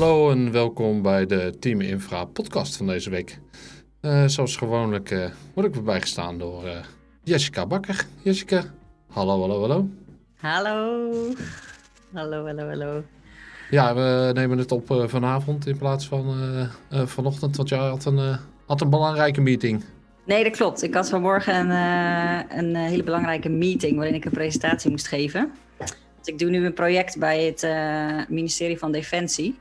Hallo en welkom bij de Team Infra podcast van deze week. Uh, zoals gewoonlijk uh, word ik weer bijgestaan door uh, Jessica Bakker. Jessica, hallo, hallo, hallo. Hallo. Hallo, hallo, hallo. Ja, we nemen het op vanavond in plaats van vanochtend, want jij had een, had een belangrijke meeting. Nee, dat klopt. Ik had vanmorgen een, een hele belangrijke meeting waarin ik een presentatie moest geven. ik doe nu een project bij het ministerie van Defensie.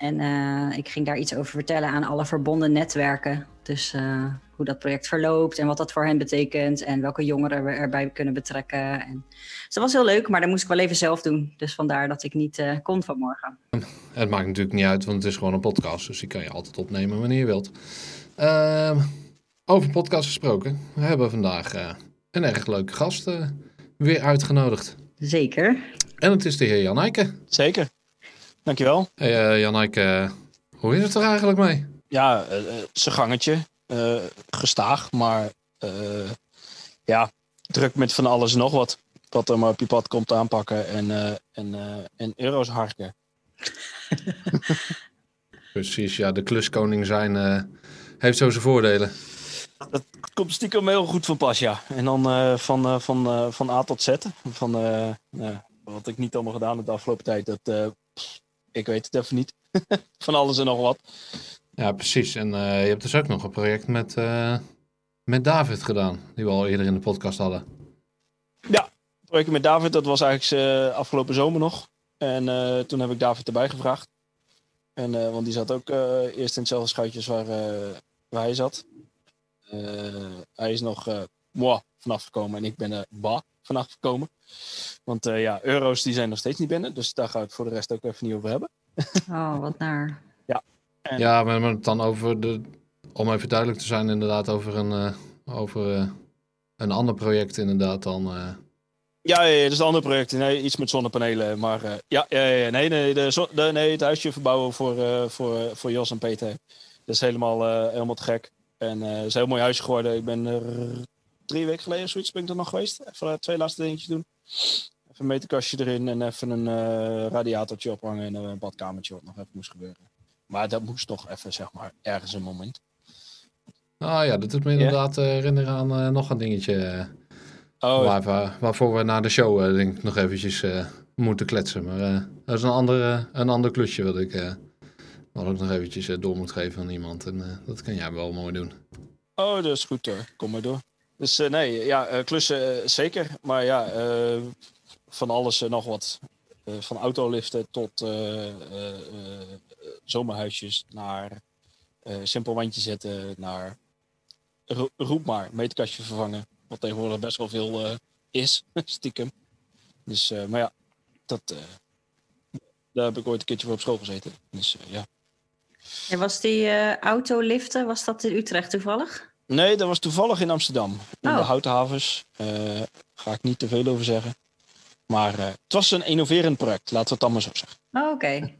En uh, ik ging daar iets over vertellen aan alle verbonden netwerken. Dus uh, hoe dat project verloopt en wat dat voor hen betekent. En welke jongeren we erbij kunnen betrekken. En... Dus dat was heel leuk, maar dat moest ik wel even zelf doen. Dus vandaar dat ik niet uh, kon vanmorgen. Het maakt natuurlijk niet uit, want het is gewoon een podcast. Dus die kan je altijd opnemen wanneer je wilt. Ehm, over podcast gesproken. We hebben vandaag een erg leuke gast weer uitgenodigd. Zeker. En het is de heer Jan Eijken. Zeker. Dankjewel. Hey uh, Jannik, uh, hoe is het er eigenlijk mee? Ja, uh, zijn gangetje. gestaag, maar ja, druk met van alles en nog wat. Wat er maar op je pad komt aanpakken en, en, en euro's harken. Precies, ja, de kluskoning zijn heeft zo zijn voordelen. Dat komt stiekem heel goed van pas, ja. En dan van, van, van A tot Z. Van, wat ik niet allemaal gedaan heb de afgelopen tijd, dat ik weet het even niet. van alles en nog wat. Ja, precies. En uh, je hebt dus ook nog een project met, uh, met David gedaan, die we al eerder in de podcast hadden. Ja, het project met David, dat was eigenlijk uh, afgelopen zomer nog. En toen heb ik David erbij gevraagd. En, want die zat ook eerst in hetzelfde schuitjes waar, waar hij zat. hij is nog moi, vanaf gekomen en ik ben er ba vanaf gekomen. Want uh, ja, euro's die zijn nog steeds niet binnen. Dus daar ga ik het voor de rest ook even niet over hebben. Oh, wat naar. Ja. En... Ja, maar dan over de... Om even duidelijk te zijn, inderdaad, over een, uh, over, uh, een ander project inderdaad dan... Ja, ja, ja, dat is een ander project. Nee, iets met zonnepanelen. Maar ja, ja, ja, nee, nee, de, de, nee, het huisje verbouwen voor, voor, voor Jos en Peter. Dat is helemaal, helemaal te gek. En het is een heel mooi huisje geworden. Ik ben er drie weken geleden zoiets ben ik er nog geweest. Even twee laatste dingetjes doen. Even een meterkastje erin en even een uh, radiatortje ophangen en een badkamertje wat nog even moest gebeuren. Maar dat moest toch even, zeg maar, ergens een moment. Ah ja, dat doet me inderdaad yeah. herinneren aan uh, nog een dingetje. Oh. Waar, waarvoor we na de show uh, denk ik nog eventjes moeten kletsen. Maar dat is een, andere, een ander klusje wat ik, wat ik nog eventjes door moet geven aan iemand. En dat kan jij wel mooi doen. Oh, dat is goed hoor. Kom maar door. Dus uh, nee, ja, uh, klussen uh, zeker. Maar ja, van alles nog wat. van autoliften tot zomerhuisjes naar simpel wandje zetten naar ro roep maar, meterkastje vervangen. Wat tegenwoordig best wel veel is, stiekem. Dus, maar ja, dat, daar heb ik ooit een keertje voor op school gezeten. Dus ja. En was die autoliften, was dat in Utrecht toevallig? Nee, dat was toevallig in Amsterdam. In oh. de Houtenhavens. Uh, ga ik niet te veel over zeggen. Maar uh, het was een innoverend project, laten we het dan maar zo zeggen. Oh, Oké. Okay.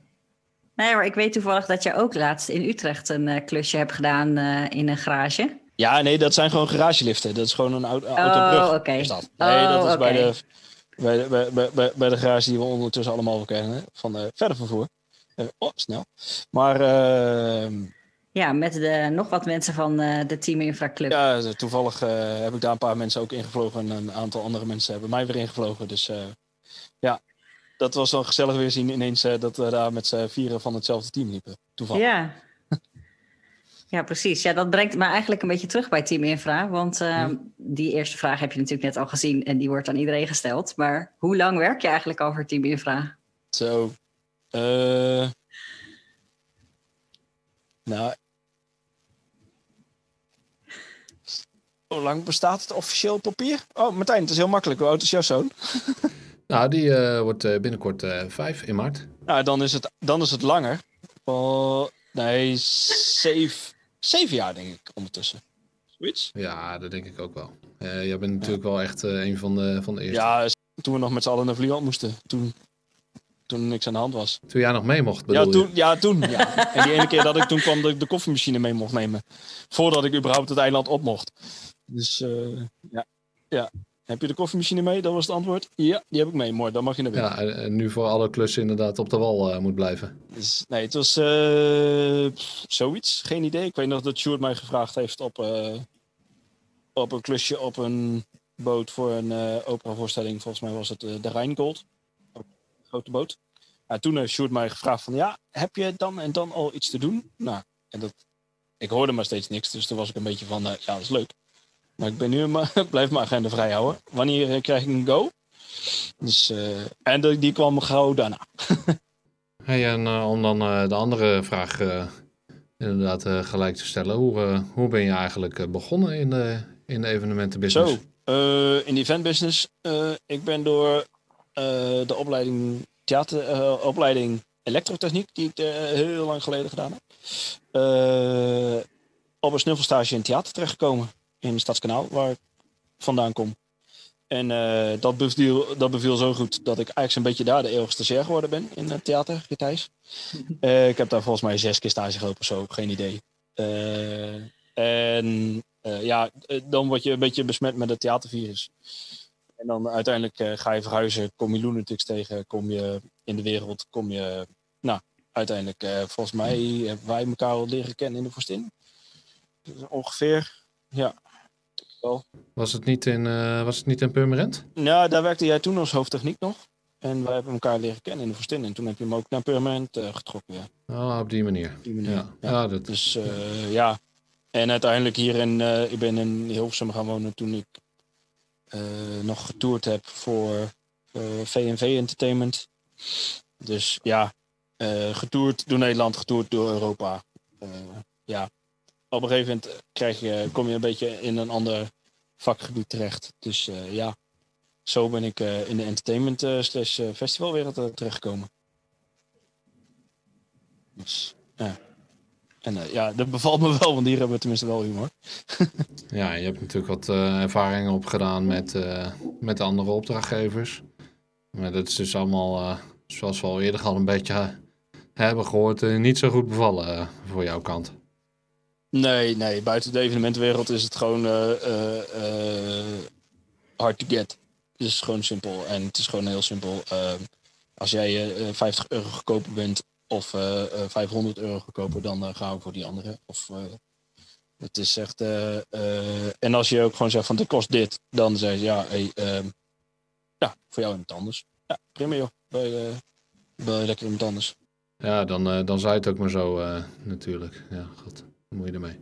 Nee, maar ik weet toevallig dat je ook laatst in Utrecht een uh, klusje hebt gedaan in een garage. Ja, nee, dat zijn gewoon garageliften. Dat is gewoon een auto, autobrug. Oh, oké. Nee, dat is okay. bij, de, bij, de, bij, bij, bij de garage die we ondertussen allemaal kennen. Van verder vervoer. oh, snel. Maar ehm, ja, met de, nog wat mensen van uh, de Team Infra Club. Ja, toevallig uh, heb ik daar een paar mensen ook ingevlogen. En een aantal andere mensen hebben mij weer ingevlogen. Dus uh, ja, dat was dan gezellig weer zien ineens dat we daar met z'n vieren van hetzelfde team liepen. Toevallig. Ja. ja, precies. Ja, dat brengt me eigenlijk een beetje terug bij Team Infra. Want hm. die eerste vraag heb je natuurlijk net al gezien. En die wordt aan iedereen gesteld. Maar hoe lang werk je eigenlijk al voor Team Infra? Zo, nou. Hoe lang bestaat het officieel papier? Oh, Martijn, het is heel makkelijk. Hoe oud is jouw zoon? nou, die uh, wordt uh, binnenkort uh, vijf in maart. Nou, dan is het, dan is het langer. Oh, nee, zeven, zeven jaar denk ik ondertussen. Zoiets? Ja, dat denk ik ook wel. jij bent natuurlijk ja. wel echt een van de, van de eerste. Ja, toen we nog met z'n allen naar Vlieland moesten. Toen toen niks aan de hand was. Toen jij nog mee mocht, ja, toen, ja, toen. Ja. En die ene keer dat ik toen kwam dat ik de koffiemachine mee mocht nemen. Voordat ik überhaupt het eiland op mocht. Dus uh, ja, ja, Heb je de koffiemachine mee? Dat was het antwoord. Ja, die heb ik mee. Mooi, dan mag je naar binnen. Ja, en nu voor alle klussen inderdaad op de wal uh, moet blijven. Dus, nee, het was uh, zoiets. Geen idee. Ik weet nog dat Sjoerd mij gevraagd heeft op, uh, op een klusje op een boot voor een uh, opera-voorstelling. Volgens mij was het de Rijngold. Een grote boot. Nou, toen heeft Sjoerd mij gevraagd van... Ja, heb je dan en dan al iets te doen? Nou, en dat... Ik hoorde maar steeds niks. Dus toen was ik een beetje van... ja, dat is leuk. Maar ik ben nu maar, blijf mijn agenda vrij houden. Wanneer eh, krijg ik een go? Dus, uh, en de, die kwam gauw daarna. hey, en uh, om dan uh, de andere vraag inderdaad gelijk te stellen. Hoe, hoe ben je eigenlijk begonnen in de, in de evenementenbusiness? Zo, in de eventbusiness. ik ben door de opleiding, theater, opleiding elektrotechniek, die ik heel lang geleden gedaan heb, op een snuffelstage in theater terechtgekomen in het Stadskanaal, waar ik vandaan kom. En uh, dat, beviel, dat beviel zo goed dat ik eigenlijk zo'n beetje daar de eeuwige stagiair geworden ben in het theater, Gitijs. Uh, ik heb daar volgens mij zes keer stage gelopen of zo, geen idee. Uh, en ja, dan word je een beetje besmet met het theatervirus. En dan uiteindelijk ga je verhuizen, kom je lunatics tegen, kom je in de wereld, kom je... Nou, uiteindelijk, volgens mij hebben wij elkaar al leren kennen in de Vorstin. ongeveer, ja, was het niet in, uh, was het niet in Purmerend? Ja, daar werkte jij toen als hoofdtechniek nog. En wij hebben elkaar leren kennen in de Verstin. En toen heb je hem ook naar Purmerend uh, getrokken. Ja. Oh, op die manier. Op die manier. Ja. ja. dat... Dus uh, ja. En uiteindelijk hier in, ik ben in Hilversum gaan wonen toen ik nog getoerd heb voor VNV Entertainment. Dus ja, getoerd door Nederland, getoerd door Europa. ja, op een gegeven moment krijg je, kom je een beetje in een ander vakgebied terecht. Dus uh, ja, zo ben ik uh, in de entertainment uh, slash festivalwereld terechtgekomen. Dus ja. En ja, dat bevalt me wel, want hier hebben we tenminste wel humor. ja, je hebt natuurlijk wat ervaringen opgedaan met, met andere opdrachtgevers. Maar dat is dus allemaal, zoals we al eerder al een beetje hebben gehoord, niet zo goed bevallen voor jouw kant. Nee, nee. Buiten de evenementenwereld is het gewoon uh, hard to get. Het is gewoon simpel. En het is gewoon heel simpel. als jij 50 euro goedkoper bent of 500 euro goedkoper, dan gaan we voor die andere. Of, het is echt. en als je ook gewoon zegt van dit kost dit, dan zeg je ja, hey, ehm, ja, voor jou iemand anders. Ja, prima joh. Bij, bij lekker iemand anders. Ja, dan, dan zei het ook maar zo natuurlijk. Ja, goed moet je ermee?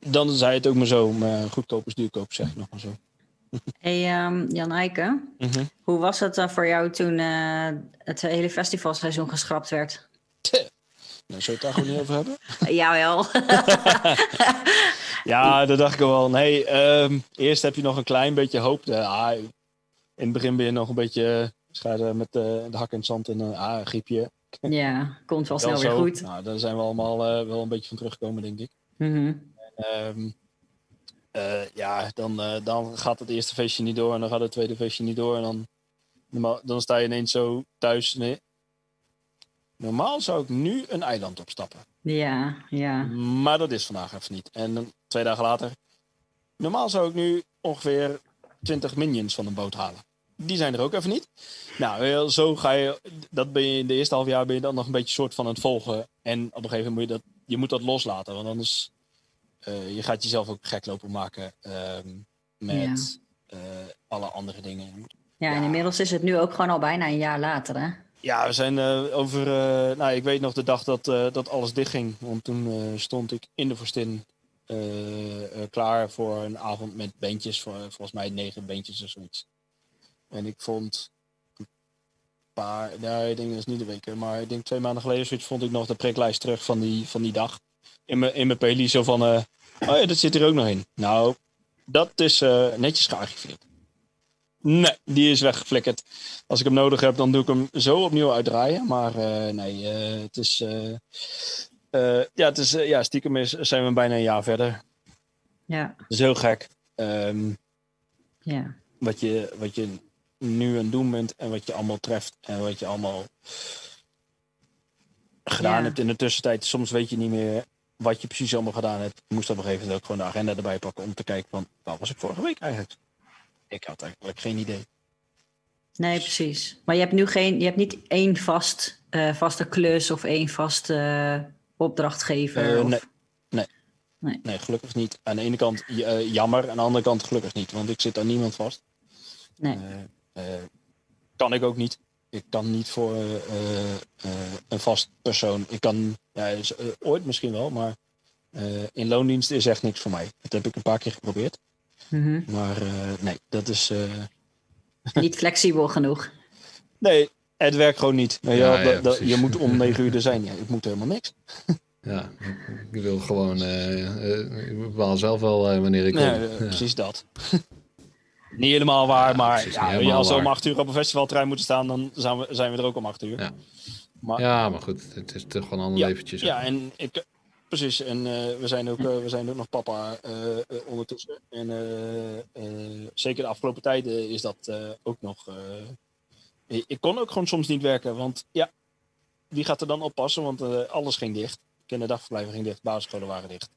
Dan zei het ook maar zo, maar goedkoop is duurkoop, zeg ik nog maar zo. Hey um, Jan Eiken, mhm. hoe was het uh, voor jou toen uh, het hele festivalseizoen geschrapt werd? Nou, zou je het daar gewoon niet over hebben? Jawel. ja, dat dacht ik wel. Nee, um, eerst heb je nog een klein beetje hoop. ah, in het begin ben je nog een beetje met de hak in het zand en ah, griepje. Ja, komt wel snel weer goed. Nou, daar zijn we allemaal wel een beetje van teruggekomen, denk ik. Mhm. Ehm, eh, ja, dan, uh, dan gaat het eerste feestje niet door en dan gaat het tweede feestje niet door. En dan, dan sta je ineens zo thuis. Nee. Normaal zou ik nu een eiland opstappen. Ja, ja. Maar dat is vandaag even niet. En dan, twee dagen later. Normaal zou ik nu ongeveer 20 minions van een boot halen. Die zijn er ook even niet. Nou, zo ga je. Dat ben je in de eerste half jaar ben je dan nog een beetje soort van het volgen. En op een gegeven moment moet je dat je moet dat loslaten. Want anders uh, je gaat jezelf ook gek lopen maken uh, met ja. uh, alle andere dingen. Ja, ja, en inmiddels is het nu ook gewoon al bijna een jaar later, hè? Ja, we zijn uh, over. nou, ik weet nog de dag dat, dat alles dichtging. Want toen stond ik in de Vorstin klaar voor een avond met bandjes. Voor, volgens mij negen bandjes of zoiets. En ik vond een paar. Nou, ik denk dat is niet de week, maar ik denk twee maanden geleden zoiets vond ik nog de priklijst terug van die, van die dag in mijn, in mijn PLI zo van, uh, oh ja, dat zit er ook nog in. Nou, dat is uh, netjes gearchiveerd. Nee, die is weggeflikkerd. Als ik hem nodig heb, dan doe ik hem zo opnieuw uitdraaien. Maar uh, nee, het is, ja, het is, ja, stiekem is, zijn we bijna een jaar verder. Ja. Dat is heel gek. Um, ja. Wat je, wat je nu aan het doen bent en wat je allemaal treft en wat je allemaal gedaan ja. hebt in de tussentijd. Soms weet je niet meer wat je precies allemaal gedaan hebt. Moest op een gegeven moment ook gewoon de agenda erbij pakken om te kijken van, wat was ik vorige week eigenlijk? ik had eigenlijk geen idee. Nee, precies. Maar je hebt nu geen, je hebt niet één vast, uh, vaste klus of één vaste uh, opdrachtgever? Uh, nee. nee. Nee. nee. gelukkig niet. Aan de ene kant jammer, aan de andere kant gelukkig niet, want ik zit aan niemand vast. Nee. kan ik ook niet. Ik kan niet voor een vast persoon. Ik kan ja, ooit misschien wel, maar in loondienst is echt niks voor mij. Dat heb ik een paar keer geprobeerd. Mm -hmm. Maar nee, dat is niet flexibel genoeg. Nee, het werkt gewoon niet. Ja, ja, dat, je moet om negen uur er zijn. Ja, ik moet helemaal niks. Ja, ik wil gewoon. Uh, ik bepaal zelf wel uh, wanneer ik. Nee, uh, precies dat. Niet helemaal waar, maar ja, als we om acht uur op een festivalterrein moeten staan, dan zijn we, zijn we er ook om acht uur. Ja, maar, ja, maar goed, het is toch gewoon een ander ja, leventje. Ja, en ik, precies. En we, zijn ook, we zijn ook nog papa ondertussen. En zeker de afgelopen tijden is dat ook nog. ik kon ook gewoon soms niet werken, want ja, wie gaat er dan oppassen? Want alles ging dicht. Kinderdagverblijven ging dicht, basisscholen waren dicht.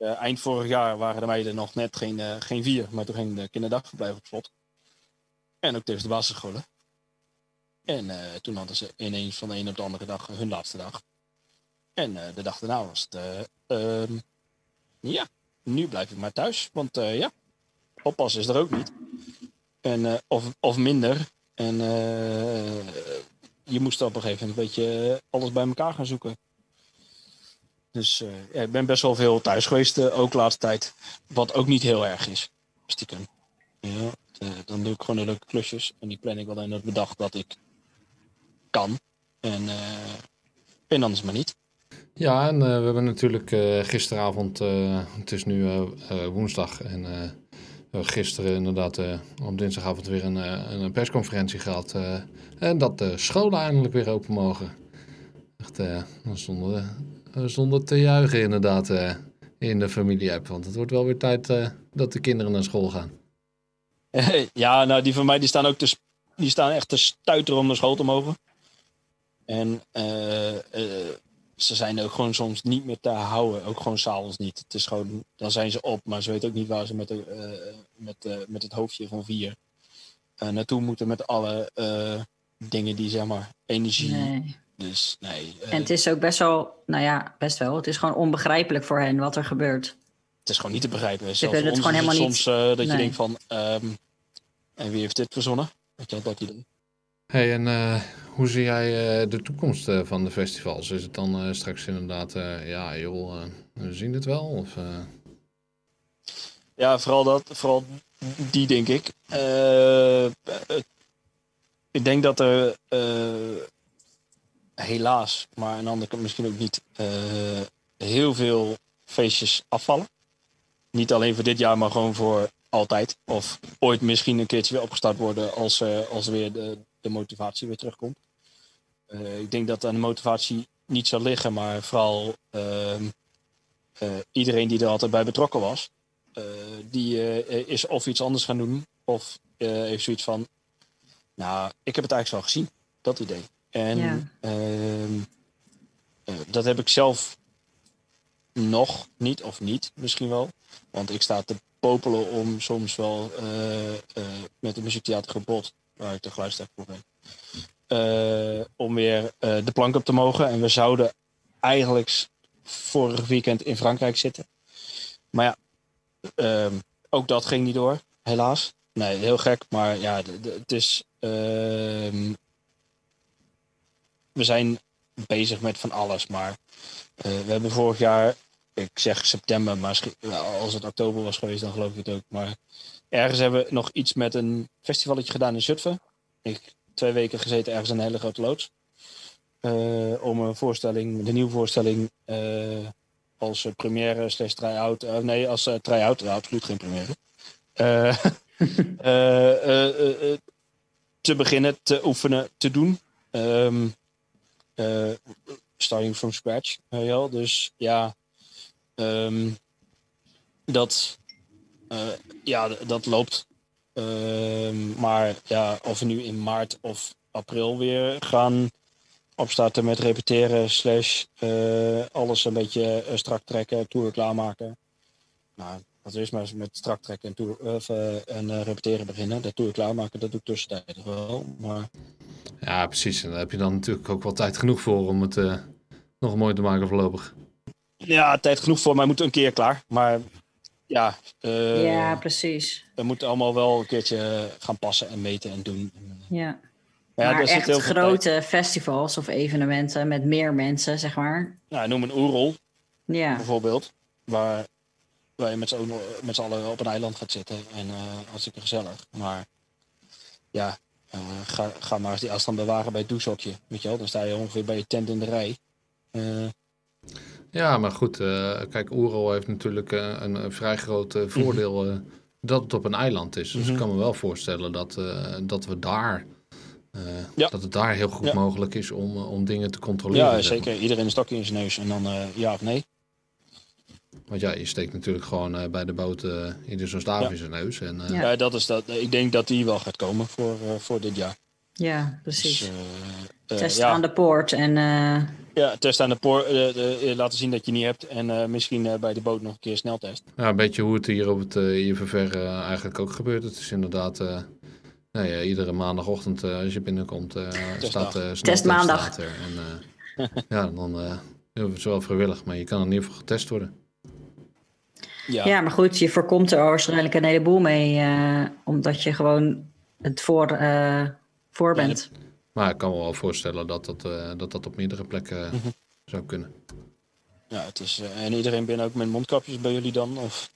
Eind vorig jaar waren de meiden nog net geen, geen vier, maar toen ging de kinderdagverblijf op slot. En ook tegen de basisscholen. En toen hadden ze ineens van de een op de andere dag hun laatste dag. En de dag daarna was het, um, ja, nu blijf ik maar thuis. Want ja, oppassen is er ook niet. En, of, of minder. En je moest op een gegeven moment een beetje alles bij elkaar gaan zoeken. Dus ja, ik ben best wel veel thuis geweest, ook de laatste tijd. Wat ook niet heel erg is, stiekem. Ja, dan doe ik gewoon de leuke klusjes. En die plan ik wel in het bedacht dat ik kan. En, en anders maar niet. Ja, en uh, we hebben natuurlijk uh, gisteravond, uh, het is nu woensdag, en gisteren inderdaad op dinsdagavond weer een, een persconferentie gehad. en dat de scholen eindelijk weer open mogen. Echt, we stonden, stonden te juichen inderdaad in de familie-app, want het wordt wel weer tijd dat de kinderen naar school gaan. Ja, nou die van mij die staan ook te, die staan echt te stuiteren om naar school te mogen. En ze zijn ook gewoon soms niet meer te houden. Ook gewoon s'avonds niet. Het is gewoon, dan zijn ze op, maar ze weten ook niet waar ze met, de, uh, met, uh, met het hoofdje van vier uh, naartoe moeten met alle dingen die zeg maar energie. Nee. Dus nee. en het is ook best wel, nou ja, best wel. Het is gewoon onbegrijpelijk voor hen wat er gebeurt. Het is gewoon niet te begrijpen. Zelfs het gewoon helemaal soms niet. dat nee. je denkt van, um, en wie heeft dit verzonnen? Weet je dat idee? Hey, en uh, hoe zie jij uh, de toekomst uh, van de festivals? Is het dan straks inderdaad, ja joh, we zien het wel? Of, Ja, vooral dat, vooral die denk ik. ik denk dat er helaas, maar aan de andere kant misschien ook niet, heel veel feestjes afvallen. Niet alleen voor dit jaar, maar gewoon voor altijd. Of ooit misschien een keertje weer opgestart worden als, als weer de, de motivatie weer terugkomt. Uh, ik denk dat aan de motivatie niet zal liggen, maar vooral uh, iedereen die er altijd bij betrokken was, die is of iets anders gaan doen, of heeft zoiets van, nou, ik heb het eigenlijk wel gezien, dat idee. En ja. Ehm, dat heb ik zelf nog niet, of niet misschien wel. Want ik sta te popelen om soms wel met de muziektheater gebod waar ik de geluidstech voor ben. Om weer de plank op te mogen. En we zouden eigenlijk vorig weekend in Frankrijk zitten. Maar ja, uh, ook dat ging niet door, helaas. Nee, heel gek, maar ja, het is. Ehm, we zijn bezig met van alles, maar uh, we hebben vorig jaar, ik zeg september, maar als het oktober was geweest, dan geloof ik het ook. Maar ergens hebben we nog iets met een festivalletje gedaan in Zutphen. Ik twee weken gezeten ergens in een hele grote loods. Uh, om een voorstelling, de nieuwe voorstelling, uh, als première slash try-out. Nee, als try-out, absoluut geen première. te beginnen, te oefenen, te doen. Um, starting from scratch. ja, dus ja, um, dat, ja, dat loopt Ehm, maar ja, of we nu in maart of april weer gaan opstarten met repeteren, slash uh, alles een beetje strak trekken, tour klaarmaken. Nou, we eerst maar eens met strak trekken en, tour, of, en repeteren beginnen. Dat tour klaarmaken, dat doe ik tussentijdig wel. Maar... Ja, precies. En daar heb je dan natuurlijk ook wel tijd genoeg voor om het nog mooi te maken voorlopig. Ja, tijd genoeg voor, maar moet een keer klaar. Maar ja, ja, precies. We moeten allemaal wel een keertje gaan passen en meten en doen. Ja. Ja, maar echt grote festivals of evenementen met meer mensen, zeg maar. Nou, noem een Oerol ja. bijvoorbeeld. Waar, waar je met z'n allen op een eiland gaat zitten. En hartstikke gezellig. Maar ja, uh, ga, ga maar eens die afstand bewaren bij het douchehokje. Weet je wel, dan sta je ongeveer bij je tent in de rij. Ja, maar goed. kijk, Oerol heeft natuurlijk een, een, vrij groot voordeel dat het op een eiland is. Dus ik mhm. kan me wel voorstellen dat, dat we daar ja. Dat het daar heel goed mogelijk is om, eh, om dingen te controleren. Ja, zeker. Iedereen een stokje in zijn neus en dan ja of nee. Want ja, je steekt natuurlijk gewoon uh, bij de boot ieder zo'n staaf ja. in zijn neus. En, ja. dat is dat. Ik denk dat die wel gaat komen voor, voor dit jaar. Ja, precies. Dus, test aan de poort en... Ja, test aan de poort. laten zien dat je niet hebt. En misschien bij de boot nog een keer sneltest. Ja, een beetje hoe het hier op het IFFR eigenlijk ook gebeurt. Het is inderdaad nou ja, iedere maandagochtend uh, als je binnenkomt uh, staat uh, testmaandag. Er. En, ja, dan uh, het wel vrijwillig, maar je kan in ieder geval getest worden. Ja. ja, maar goed, je voorkomt er waarschijnlijk een heleboel mee, omdat je gewoon het voor, voor bent. maar ik kan me wel voorstellen dat dat, dat, dat op meerdere plekken mhm. zou kunnen. Ja, het is, en iedereen binnen ook met mondkapjes bij jullie dan? Of?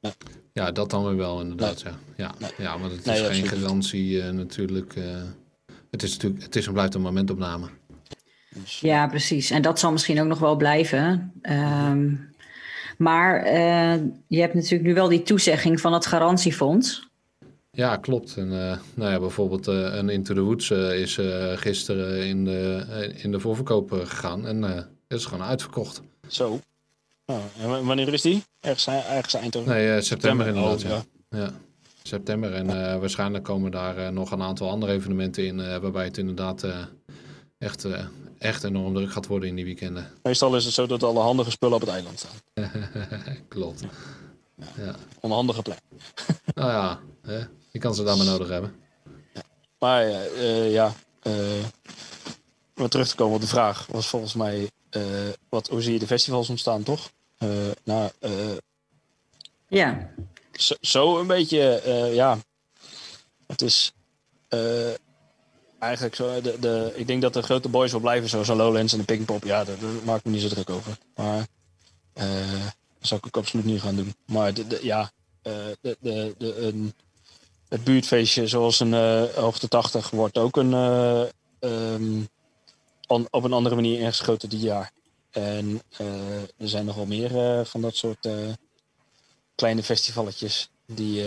Ja. ja, dat dan weer wel inderdaad. Ja. Ja. ja, maar het is geen garantie uh, natuurlijk. Uh, het, is natuurlijk. Het is en blijft een momentopname. Dus, ja, precies. En dat zal misschien ook nog wel blijven. Um, maar uh, je hebt natuurlijk nu wel die toezegging van het garantiefonds. Ja, klopt. En nou ja, bijvoorbeeld een Into the Woods is gisteren in de, in de voorverkoop gegaan. En het is gewoon uitverkocht. Zo. Oh, en wanneer is die? Ergens, ergens Eindhoven? Nee, uh, september, inderdaad. Oh, ja. ja. september. En uh, waarschijnlijk komen daar uh, nog een aantal andere evenementen in. waarbij het inderdaad echt, echt enorm druk gaat worden in die weekenden. Meestal is het zo dat alle handige spullen op het eiland staan. Klopt. Ja. ja. Onhandige plek. nou ja, hè? je kan ze daar maar nodig hebben. Ja. Maar ja, om terug te komen op de vraag, was volgens mij wat, hoe zie je de festivals ontstaan, toch? Uh, nou, uh, ja. Zo, zo, een beetje, uh, ja. Het is eigenlijk zo. De, de, ik denk dat de grote boys wel blijven, zoals Lowlands en de Pinkpop. Ja, daar, maak ik me niet zo druk over. Maar dat zou ik ook absoluut niet gaan doen. Maar de, de ja, de, de, de, een, het buurtfeestje zoals een hoogte 80 wordt ook een, on, op een andere manier ingeschoten dit jaar. En uh, er zijn nogal meer uh, van dat soort uh, kleine festivalletjes die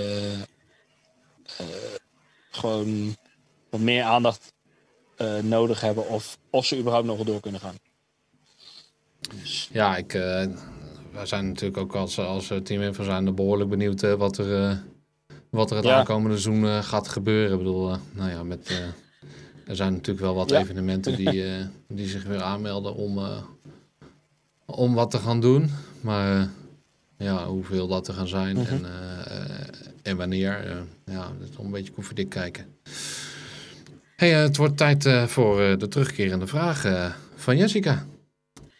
gewoon wat meer aandacht nodig hebben of, of ze überhaupt nog wel door kunnen gaan. Dus. Ja, ik, wij zijn natuurlijk ook als, als team van zijn behoorlijk benieuwd wat er, wat er het ja. aankomende seizoen gaat gebeuren. Ik bedoel, nou ja, met, er zijn natuurlijk wel wat ja. evenementen die, die zich weer aanmelden om om wat te gaan doen. Maar ja, hoeveel dat er gaan zijn mhm. en, uh, en wanneer, uh, ja, dat is een beetje koffiedik kijken. Hey, het wordt tijd voor de terugkerende vraag van Jessica.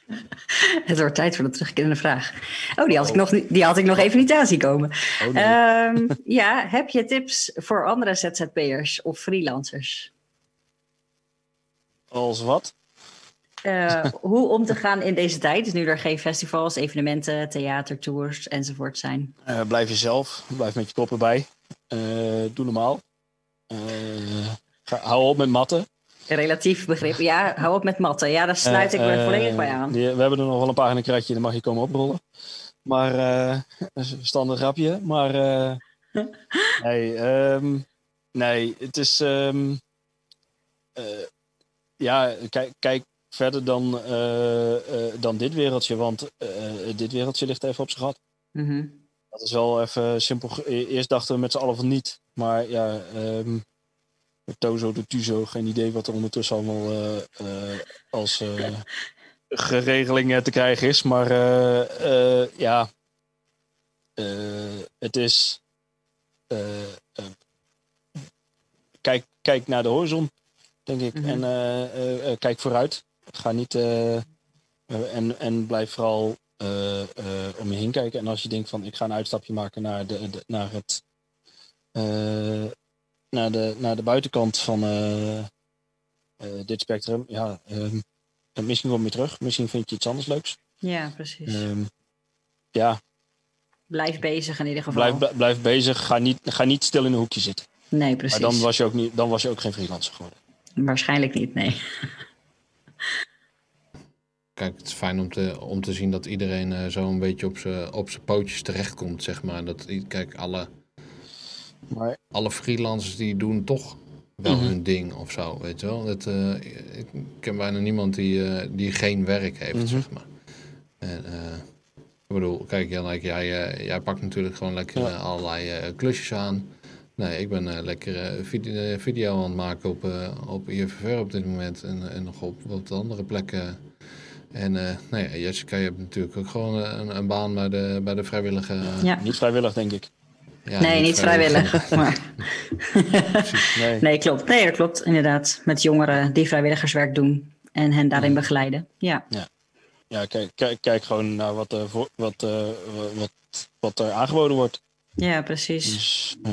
Het wordt tijd voor de terugkerende vraag. Oh, die had, Ik, nog, die had ik nog even niet aan zien komen. Oh, nee. um, ja, heb je tips voor andere ZZP'ers of freelancers? Als wat? Uh, hoe om te gaan in deze tijd, dus nu er geen festivals, evenementen, theatertours enzovoort zijn. Uh, blijf jezelf, blijf met je kop erbij. Uh, doe normaal. Ga, hou op met matten. Relatief begrip, ja, hou op met matten. Ja, daar sluit ik me volledig bij aan. we hebben er nog wel een paar in een kratje, dan mag je komen oprollen. Maar, is een standaard grapje. Maar, nee, um, nee, het is... Um, ja, kijk, kijk verder dan, uh, uh, dan dit wereldje. Want uh, dit wereldje ligt even op zijn gat. Mm -hmm. Dat is wel even simpel. E-, eerst dachten we met z'n allen van niet. Maar ja, um, Tozo de Tuzo, geen idee wat er ondertussen allemaal als geregeling te krijgen is. Maar ja, het is. kijk, kijk naar de horizon, denk ik. Mhm. En kijk vooruit. Ga niet. en, en blijf vooral om je heen kijken. En als je denkt van ik ga een uitstapje maken naar, de, naar het. Naar, de, naar de buitenkant van dit spectrum. Ja, um, misschien kom je terug. Misschien vind je iets anders leuks. Ja, precies. Ehm, ja. Blijf bezig in ieder geval. Blijf, blijf bezig. Ga niet, ga niet stil in een hoekje zitten. Nee, precies. Maar dan was je ook, niet, dan was je ook geen freelancer geworden. Waarschijnlijk niet, nee. Kijk, het is fijn om te, om te zien dat iedereen uh, zo een beetje op zijn op pootjes terechtkomt, zeg maar. Dat, kijk, alle, maar... alle freelancers die doen toch wel mm hun ding of zo, weet je wel. Dat, uh, ik ken bijna niemand die, uh, die geen werk heeft, mm zeg maar. En, uh, ik bedoel, kijk Jan, jij, jij pakt natuurlijk gewoon lekker ja. allerlei klusjes aan. Nee, ik ben lekker video, video, aan het maken op, op IFFR op dit moment en, en nog op wat andere plekken. En nou ja, Jessica, je hebt natuurlijk ook gewoon een, een baan bij de, bij de vrijwillige... Ja. Niet vrijwillig, denk ik. Ja, nee, niet vrijwillig. maar... nee. nee, klopt. Nee, dat klopt inderdaad. Met jongeren die vrijwilligerswerk doen en hen daarin mm. begeleiden. Ja, ja. ja kijk, kijk, kijk gewoon naar wat, uh, wat, uh, wat, wat er aangeboden wordt. Ja, precies. Dus, uh,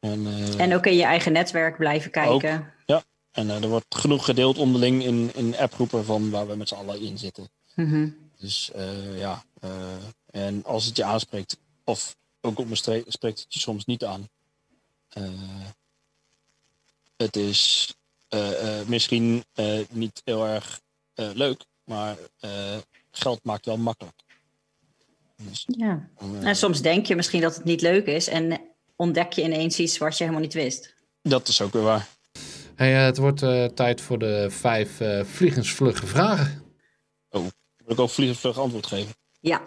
en, en ook in je eigen netwerk blijven kijken. Ook, ja, en er wordt genoeg gedeeld onderling in, in appgroepen van waar we met z'n allen in zitten. Mm -hmm. Dus ja, en als het je aanspreekt, of ook op me spreekt het je soms niet aan. Uh, het is uh, uh, misschien niet heel erg leuk, maar geld maakt wel makkelijk. Dus, ja. en soms denk je misschien dat het niet leuk is en ontdek je ineens iets wat je helemaal niet wist. Dat is ook weer waar. Hey, het wordt tijd voor de vijf vliegensvlugge vragen. Oh, wil ik ook vliegensvlug antwoord geven? Ja.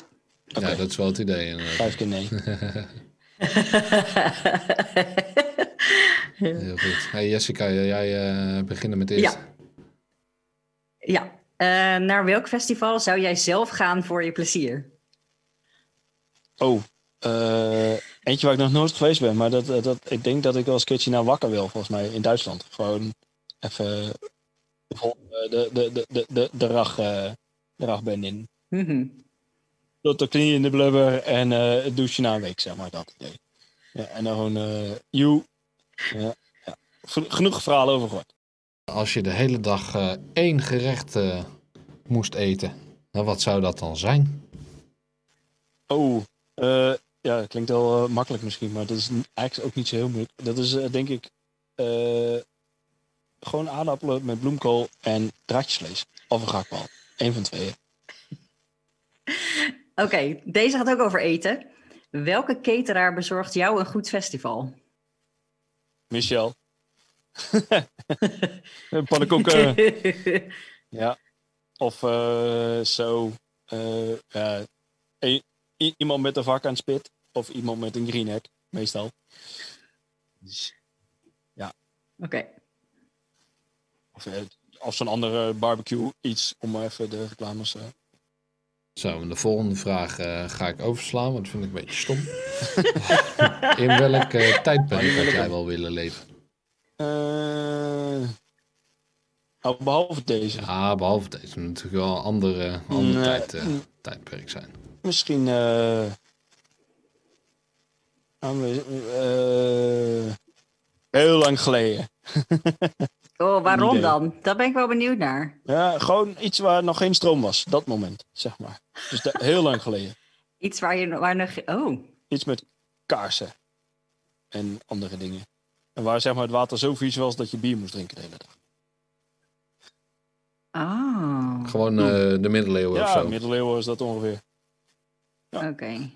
Ja, dat is wel het idee. Inderdaad. Vijf keer nee. Heel goed. Hey Jessica, jij uh, beginnen met eerst. Ja. ja. Uh, naar welk festival zou jij zelf gaan voor je plezier? Oh, uh, eentje waar ik nog nooit geweest ben. Maar dat, dat, ik denk dat ik wel eens een keertje naar Wakker wil, volgens mij, in Duitsland. Gewoon even de, de, de, de, de, de, rag, de rag ben in. Mm -hmm tot de knieën in de blubber en uh, het douche na een week, zeg maar. Dat idee. Ja, en dan gewoon, uh, you. Ja, ja. Genoeg verhalen over gehoord. Als je de hele dag uh, één gerecht moest eten, nou, wat zou dat dan zijn? Oh, ja, dat klinkt wel makkelijk misschien, maar dat is eigenlijk ook niet zo heel moeilijk. Dat is denk ik gewoon aardappelen met bloemkool en draadjesvlees. Of een gakbal. Eén van tweeën. Oké, deze gaat ook over eten. Welke cateraar bezorgt jou een goed festival? Michel. Pannenkoeken. ja. Of uh, zo. Uh, iemand met een vak aan spit. Of iemand met een greenhack, meestal. Dus, ja. Oké. Of, of zo'n andere barbecue iets om even de reclames... Zo, de volgende vraag uh, ga ik overslaan, want dat vind ik een beetje stom. In welk uh, tijdperk had jij wel willen leven? Uh, oh, behalve deze. Ja, behalve deze. natuurlijk wel een andere, andere tijd, tijdperk zijn. Misschien... heel lang geleden. Oh, waarom dan? Daar ben ik wel benieuwd naar. Ja, gewoon iets waar nog geen stroom was, dat moment, zeg maar. Dus heel lang geleden. Iets waar je waar nog. Oh. Iets met kaarsen en andere dingen. En waar zeg maar, het water zo vies was dat je bier moest drinken de hele dag. Ah. Gewoon uh, de middeleeuwen ja, of zo? Ja, middeleeuwen is dat ongeveer. Ja. Oké.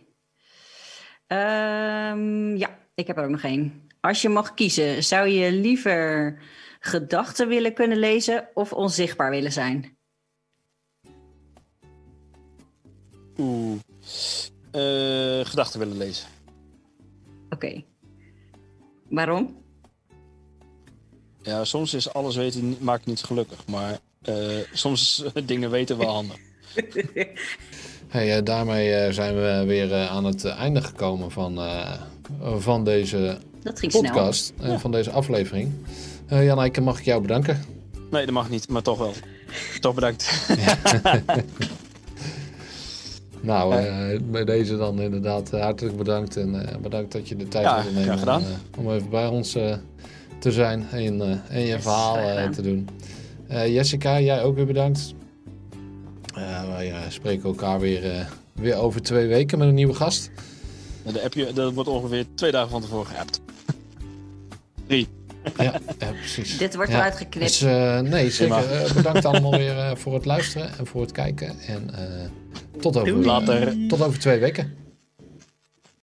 Um, ja, ik heb er ook nog één. Als je mag kiezen, zou je liever gedachten willen kunnen lezen of onzichtbaar willen zijn? Oeh, uh, gedachten willen lezen. Oké. Waarom? Ja, soms is alles weten maakt niet gelukkig, maar uh, soms dingen weten wel handig. Hey, daarmee zijn we weer aan het einde gekomen van, van deze podcast en van deze aflevering. Uh, Jan mag ik jou bedanken? Nee, dat mag niet, maar toch wel. toch bedankt. nou, uh, bij deze dan inderdaad hartelijk bedankt. En bedankt dat je de tijd ja, wilde nemen om, om, even bij ons te zijn en, en je verhaal te doen. Jessica, jij ook weer bedankt. wij spreken elkaar weer, weer over twee weken met een nieuwe gast. De appje, dat wordt ongeveer twee dagen van tevoren geappt. Drie. Ja, ja, precies. Dit wordt ja. eruit geknipt. Dus, uh, nee, zeker. Uh, bedankt allemaal weer uh, voor het luisteren en voor het kijken. En tot over, Later. tot over twee weken.